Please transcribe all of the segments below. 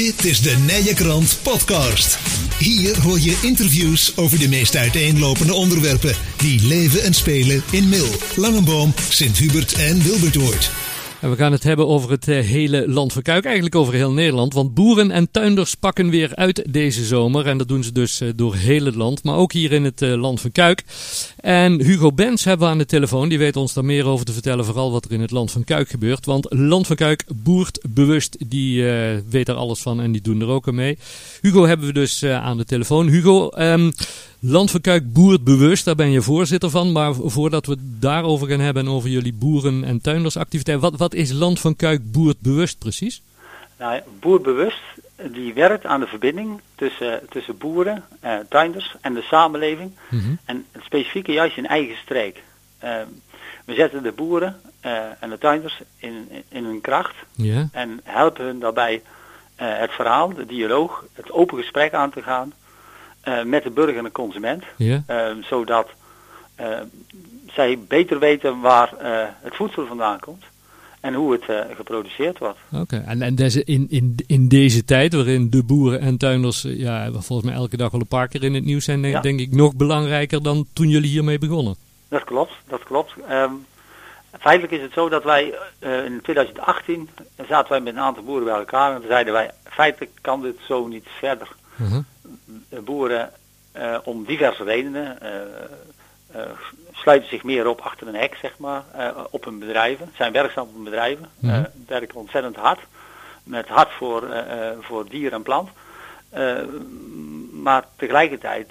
Dit is de Nije Krant Podcast. Hier hoor je interviews over de meest uiteenlopende onderwerpen die leven en spelen in Mil, Langenboom, Sint-Hubert en Wilbertoord. En we gaan het hebben over het eh, hele land van Kuik, eigenlijk over heel Nederland. Want boeren en tuinders pakken weer uit deze zomer. En dat doen ze dus eh, door heel het land, maar ook hier in het eh, land van Kuik. En Hugo Bens hebben we aan de telefoon. Die weet ons daar meer over te vertellen, vooral wat er in het land van Kuik gebeurt. Want Land van Kuik boert bewust, die weet er alles van en die doen er ook aan mee. Hugo hebben we dus aan de telefoon. Hugo, um, Land van Kuik boert bewust, daar ben je voorzitter van. Maar voordat we het daarover gaan hebben en over jullie boeren- en tuindersactiviteit. Wat, wat is Land van Kuik boert bewust precies? Nou, boerbewust die werkt aan de verbinding tussen, tussen boeren, eh, tuinders en de samenleving. Mhm. En het specifieke juist in eigen streek. Eh, we zetten de boeren eh, en de tuinders in, in hun kracht en helpen hun daarbij eh, het verhaal, de dialoog, het open gesprek aan te gaan met de burger en de consument. ja. eh, zodat eh, zij beter weten waar eh, het voedsel vandaan komt en hoe het eh, geproduceerd wordt. Oké, en, en deze, in, in, in deze tijd waarin de boeren en tuinders eh, ja, volgens mij elke dag wel een paar keer in het nieuws zijn, denk, Ja. denk ik nog belangrijker dan toen jullie hiermee begonnen. Dat klopt, dat klopt. Ehm, feitelijk is het zo dat wij eh, in 2018 zaten wij met een aantal boeren bij elkaar en zeiden wij, feitelijk kan dit zo niet verder. Mhm. De boeren eh, om diverse redenen eh, eh, sluiten zich meer op achter een hek, zeg maar, op hun bedrijven, zijn werkzaam op hun bedrijven, Mhm. werken ontzettend hard, met hart voor, voor dier en plant. Maar tegelijkertijd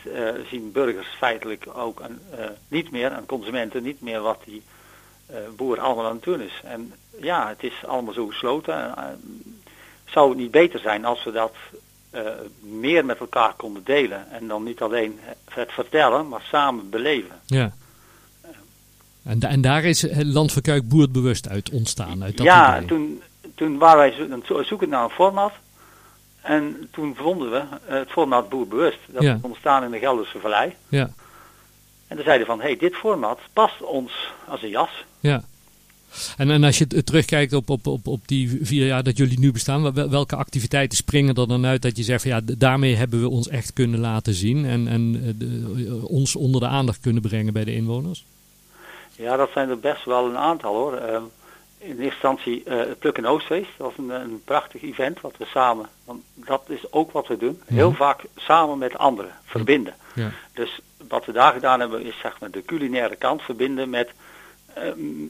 zien burgers feitelijk ook een, eh, niet meer, en consumenten niet meer wat die boer allemaal aan het doen is. En ja, het is allemaal zo gesloten. Zou het niet beter zijn als we dat eh, meer met elkaar konden delen? En dan niet alleen het vertellen, maar samen beleven. Ja. En, da- en daar is het Land van Kuik boerbewust uit ontstaan, uit dat ja, idee. toen, toen waren wij zo- aan het zoeken naar een format. En toen vonden we eh, het format Boerbewust. Dat Ja. is ontstaan in de Gelderse Vallei. Ja, En toen zeiden van, hé, hey, dit format past ons als een jas. ja. En, en als je terugkijkt op, op, op, op die vier jaar dat jullie nu bestaan, wel- welke activiteiten springen er dan uit dat je zegt van ja, daarmee hebben we ons echt kunnen laten zien en, en eh, de- ons onder de aandacht kunnen brengen bij de inwoners? Ja, dat zijn er best wel een aantal hoor. Ehm, in eerste instantie eh, het Pluk en Oostfeest. Dat was een, een prachtig event wat we samen, want dat is ook wat we doen. Heel Mhm. vaak samen met anderen, verbinden. Ja. Dus wat we daar gedaan hebben is zeg maar de culinaire kant verbinden met, eh,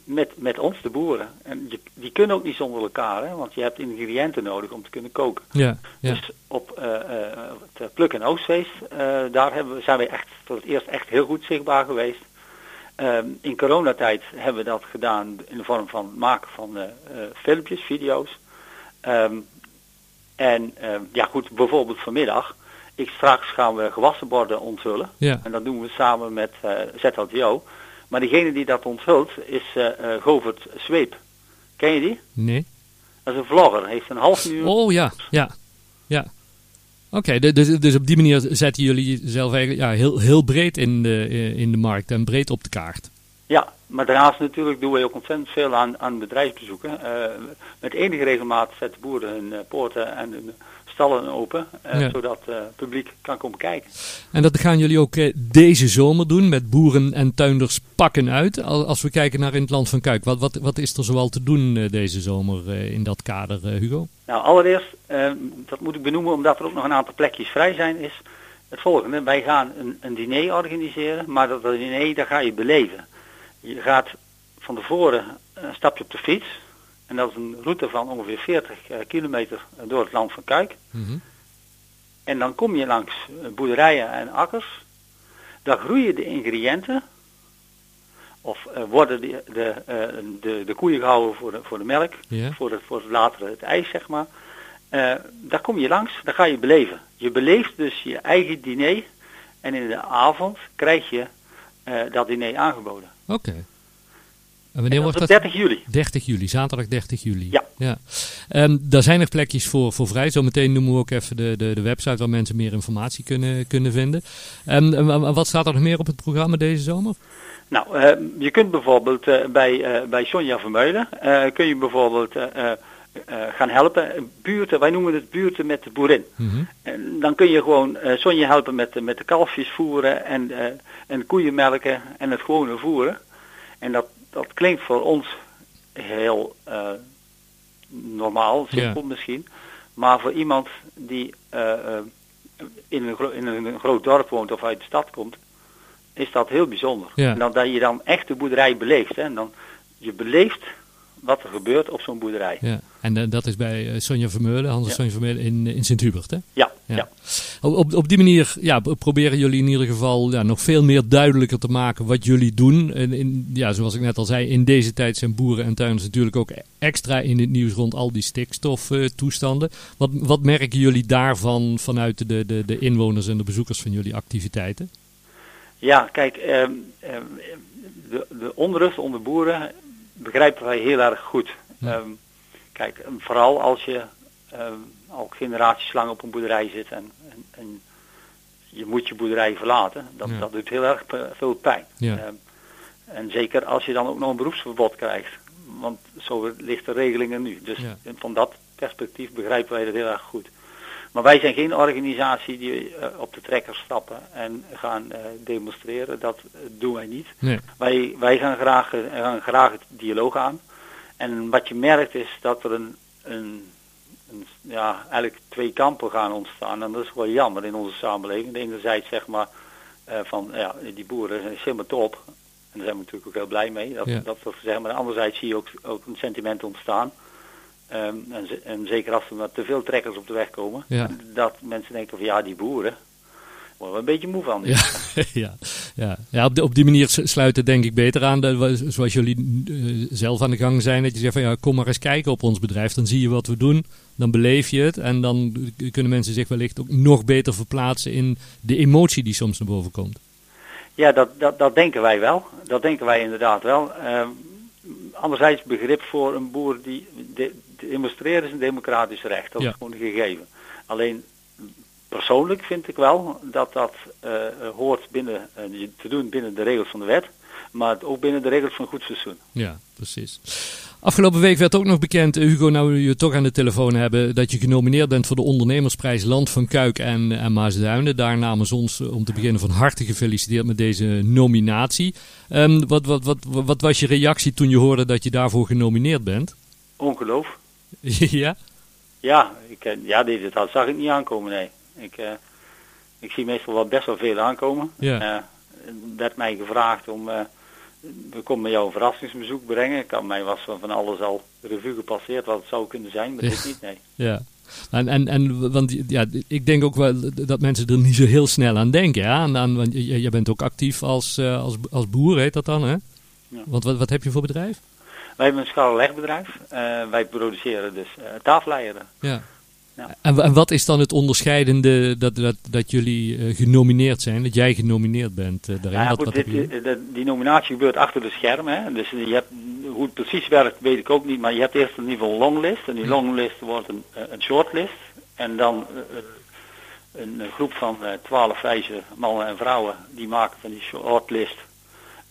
met, met ons, de boeren. En je, die kunnen ook niet zonder elkaar, hè, want je hebt ingrediënten nodig om te kunnen koken. Ja, ja. Dus op eh, eh, het Pluk en Oostfeest, eh, daar hebben we, zijn we echt voor het eerst echt heel goed zichtbaar geweest. Ehm, in coronatijd hebben we dat gedaan in de vorm van het maken van eh, eh, filmpjes, video's. Ehm, en ehm, ja goed, bijvoorbeeld vanmiddag. Ik, straks gaan we gewassenborden onthullen. ja. En dat doen we samen met eh ZLTO. Maar degene die dat onthult is eh, Govert Zweep. Ken je die? Nee? Dat is een vlogger. Hij heeft een half miljoen Oh ja, ja, ja. Oké, dus, dus op die manier zetten jullie jezelf eigenlijk ja, heel, heel breed in de, eh, in de markt en breed op de kaart. Ja, maar daarnaast natuurlijk doen wij ook ontzettend veel aan, aan bedrijfsbezoeken. Met enige regelmaat zetten boeren hun poorten en hun stallen open, eh, Ja. zodat het publiek kan komen kijken. En dat gaan jullie ook eh, deze zomer doen met boeren en tuinders pakken uit. Al- Als we kijken naar in het land van Kuik, wat, wat, wat is er zoal te doen eh, deze zomer eh, in dat kader, eh, Hugo? Nou, allereerst, eh, dat moet ik benoemen omdat er ook nog een aantal plekjes vrij zijn, is het volgende. Wij gaan een, een diner organiseren, maar dat diner, daar ga je beleven. Je gaat van tevoren een stapje op de fiets. En dat is een route van ongeveer 40 eh, kilometer door het land van Kuik. En dan kom je langs eh, boerderijen en akkers. Daar groeien de ingrediënten. Of eh, worden de, de, de, de koeien gehouden voor de, voor de melk. Voor, het, voor het later het ijs, zeg maar. Daar kom je langs, daar ga je beleven. Je beleeft dus je eigen diner. En in de avond krijg je dat diner aangeboden. Oké. Wanneer wordt dat? op 30 juli. 30 juli, zaterdag 30 juli. Ja. ja. Ehm, daar zijn nog plekjes voor, voor vrij. Zometeen noemen we ook even de, de, de website waar mensen meer informatie kunnen, kunnen vinden. Ehm, en wa- wat staat er nog meer op het programma deze zomer? Nou, eh, je kunt bijvoorbeeld eh, bij, eh, bij Sonja Vermeulen, eh, kun je bijvoorbeeld gaan helpen. Buurten, wij noemen het buurten met de boerin. Mhm. En dan kun je gewoon uh, Sonja helpen met, de- met de kalfjes voeren en, en koeien melken en het gewone voeren. En dat, dat klinkt voor ons heel eh, normaal, simpel misschien. Maar voor iemand die eh, eh, in, een in een groot dorp woont of uit de stad komt, is dat heel bijzonder. Ja. En dan, dat je dan echt de boerderij beleeft. Hè? En dan, je beleeft wat er gebeurt op zo'n boerderij. Ja. En dat is bij Sonja Vermeulen, Hans Ja. Sonja Vermeulen in, in Sint-Hubert, hè? Ja, Ja. Op, op, die manier ja, proberen jullie in ieder geval ja, nog veel meer duidelijker te maken wat jullie doen. En in, ja, zoals ik net al zei, in deze tijd zijn boeren en tuinders natuurlijk ook extra in het nieuws rond al die stikstoftoestanden. wat, wat merken jullie daarvan vanuit de, de, de inwoners en de bezoekers van jullie activiteiten? Ja, kijk, ehm, ehm, de, de onrust onder boeren begrijpen wij heel erg goed. Ja. Ehm, kijk, vooral als je al generaties lang op een boerderij zit en, en, en je moet je boerderij verlaten, dat, Ja. dat doet heel erg veel pijn. Ja. Ehm, en zeker als je dan ook nog een beroepsverbod krijgt, want zo ligt de regelingen nu. Dus Ja. van dat perspectief begrijpen wij dat heel erg goed. Maar wij zijn geen organisatie die eh, op de trekker stappen en gaan eh, demonstreren. Dat eh, doen wij niet. Nee. Wij, wij gaan, graag, gaan graag het dialoog aan. En wat je merkt is dat er een, een, een, ja, eigenlijk twee kampen gaan ontstaan. En dat is wel jammer in onze samenleving. Enerzijds zeg maar eh, van ja, die boeren zijn helemaal top. En daar zijn we natuurlijk ook heel blij mee. Dat, Ja. dat zeggen. Maar anderzijds zie je ook, ook een sentiment ontstaan. Ehm, en, en zeker als er maar te veel trekkers op de weg komen. Ja. Dat mensen denken van ja, die boeren. Worden we een beetje moe van. Ja, ja, ja. ja op, de- op die manier sluit het denk ik beter aan. Zoals jullie eh, zelf aan de gang zijn. Dat je zegt van ja, kom maar eens kijken op ons bedrijf. Dan zie je wat we doen. Dan beleef je het. En dan kunnen mensen zich wellicht ook nog beter verplaatsen in de emotie die soms naar boven komt. Ja, dat, dat, dat denken wij wel. Dat denken wij inderdaad wel. Ehm, anderzijds begrip voor een boer die de, demonstreren is een democratisch recht. Dat Ja. is gewoon een gegeven. Alleen persoonlijk vind ik wel dat dat eh, hoort binnen, eh, te doen binnen de regels van de wet. Maar ook binnen de regels van goed fatsoen. Ja, precies. Afgelopen week werd ook nog bekend, eh, Hugo, nou we je toch aan de telefoon hebben, dat je genomineerd bent voor de ondernemersprijs Land van Kuik en, en Maasduinen. Daar namens ons om te beginnen van harte gefeliciteerd met deze nominatie. Ehm, wat, wat, wat, wat was je reactie toen je hoorde dat je daarvoor genomineerd bent? Ongeloof. ja? Ja, ik, ja dit, dat zag ik niet aankomen, nee. Ik, eh, ik zie meestal wel best wel veel aankomen. Ja. Eh, er werd mij gevraagd om, eh, we komen met jou een verrassingsbezoek brengen. Ik had mij was van van alles al revue gepasseerd wat het zou kunnen zijn, maar Ja. dit niet, nee. Ja. En, en, en want ja, ik denk ook wel dat mensen er niet zo heel snel aan denken. Ja? Aan, aan, want je, je bent ook actief als, als, als boer, heet dat dan, hè? Ja. Want wat, wat heb je voor bedrijf? Wij hebben een schalenlegbedrijf. Eh wij produceren dus tafeleieren. Ja. Ja. En, wa- en wat is dan het onderscheidende dat, dat, dat jullie eh, genomineerd zijn, dat jij genomineerd bent eh, daarin? Nou ja, goed, dit, die nominatie gebeurt achter de schermen. Hè. Dus je hebt, hoe het precies werkt weet ik ook niet. Maar je hebt eerst een longlist. En die Ja. longlist wordt een, eh, een shortlist. En dan een, een groep van twaalf wijze mannen en vrouwen. Die maken van die shortlist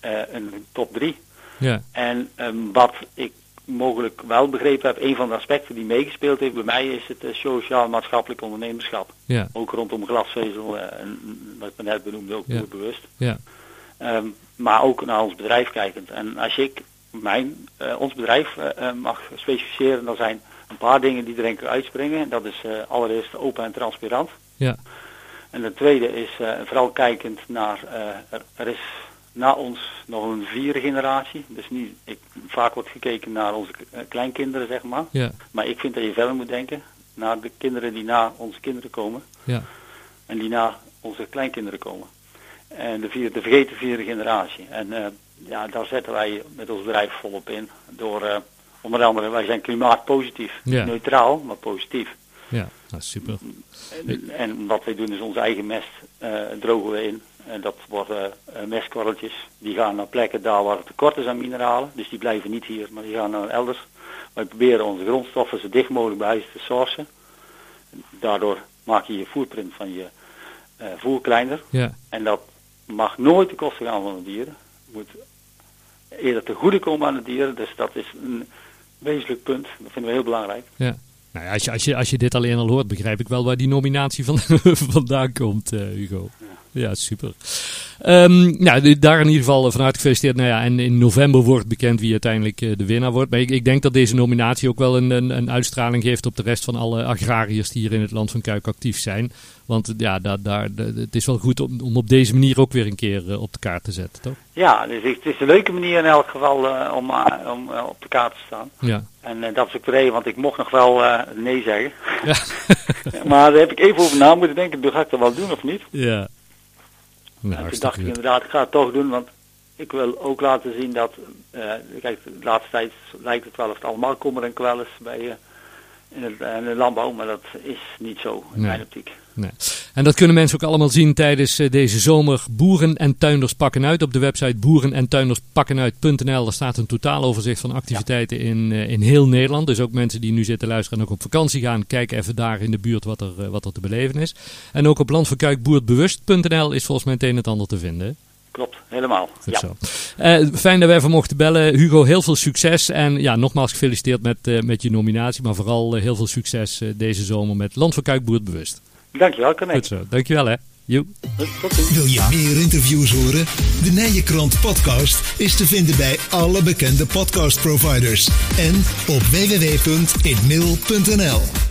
eh, een top drie. Ja, En ehm, wat ik mogelijk wel begrepen heb, een van de aspecten die meegespeeld heeft bij mij is het eh, sociaal-maatschappelijk ondernemerschap. ja, Ook rondom glasvezel eh, en wat ik net benoemde, ook Ja. bewust. ja, Ehm, maar ook naar ons bedrijf kijkend. En als ik mijn, eh, ons bedrijf eh, mag specificeren, dan zijn een paar dingen die er denk ik uitspringen. Dat is allereerst open en transparant. ja, En de tweede is vooral kijkend naar, er is na ons nog een vierde generatie. Dus niet, ik, vaak wordt gekeken naar onze eh, kleinkinderen, zeg maar. ja, Maar ik vind dat je verder moet denken naar de kinderen die na onze kinderen komen. ja, En die na onze kleinkinderen komen. En de, vierde, de vergeten vierde generatie. En eh, ja, daar zetten wij met ons bedrijf volop in. Door eh, onder andere, wij zijn klimaatpositief. Ja. Neutraal, maar positief. ja. Nou, super. En, en wat wij doen is onze eigen mest drogen we in. En dat worden eh, mestkorreltjes. Die gaan naar plekken daar waar het tekort is aan mineralen. Dus die blijven niet hier, maar die gaan naar elders. Wij proberen onze grondstoffen zo dicht mogelijk bij huis te sourcen. Daardoor maak je je footprint van je eh, voer kleiner. Ja, En dat mag nooit ten koste gaan van de dieren. Het moet eerder te goede komen aan de dieren. Dus dat is een, wezenlijk punt. Dat vinden we heel belangrijk. Ja. Nou ja, als, je, als, je, als je dit alleen al hoort, begrijp ik wel waar die nominatie van, vandaan komt, uh, Hugo. Ja, super. Um, nou, daar in ieder geval vanuit gefeliciteerd. Nou ja, en in november wordt bekend wie uiteindelijk uh, de winnaar wordt. Maar ik, ik, denk dat deze nominatie ook wel een, een, een, uitstraling geeft op de rest van alle agrariërs die hier in het land van Kuik actief zijn. Want ja, daar, daar, het is wel goed om, om op deze manier ook weer een keer op de kaart te zetten, toch? Ja, dus het is een leuke manier in elk geval uh, om, om op de kaart te staan. Ja. En dat is ook de reden, want ik mocht nog wel nee zeggen. Ja. maar daar heb ik even over na moeten denken, ga ik dat wel doen of niet? Ja. Nou, en toen dacht ik inderdaad, ik ga het toch doen, want ik wil ook laten zien dat, uh, kijk, de laatste tijd lijkt het wel of het allemaal kommer en kwel is bij uh, in, het, in de landbouw, maar dat is niet zo in nee. mijn optiek. Nee. En dat kunnen mensen ook allemaal zien tijdens uh, deze zomer. Boeren en tuinders pakken uit op de website boerenentuinderspakkenuit.nl. Daar staat een totaaloverzicht van activiteiten ja. in, uh, in heel Nederland. Dus ook mensen die nu zitten luisteren en ook op vakantie gaan, kijken even daar in de buurt wat er, wat er te beleven is. En ook op landverkuikboerdbewust.nl is volgens mij het een en het ander te vinden. Klopt, helemaal. Goed ja. zo. Uh, fijn dat wij even mochten bellen. Hugo, heel veel succes. En ja, nogmaals gefeliciteerd met, uh, met je nominatie. Maar vooral uh, heel veel succes deze zomer met Land van Kuik Boerdbewust. Dankjewel, Corné. Goed zo. Dankjewel hè. Joep. Wil je meer interviews horen? De Nijenkrant podcast is te vinden bij alle bekende podcastproviders. En op www.inmail.nl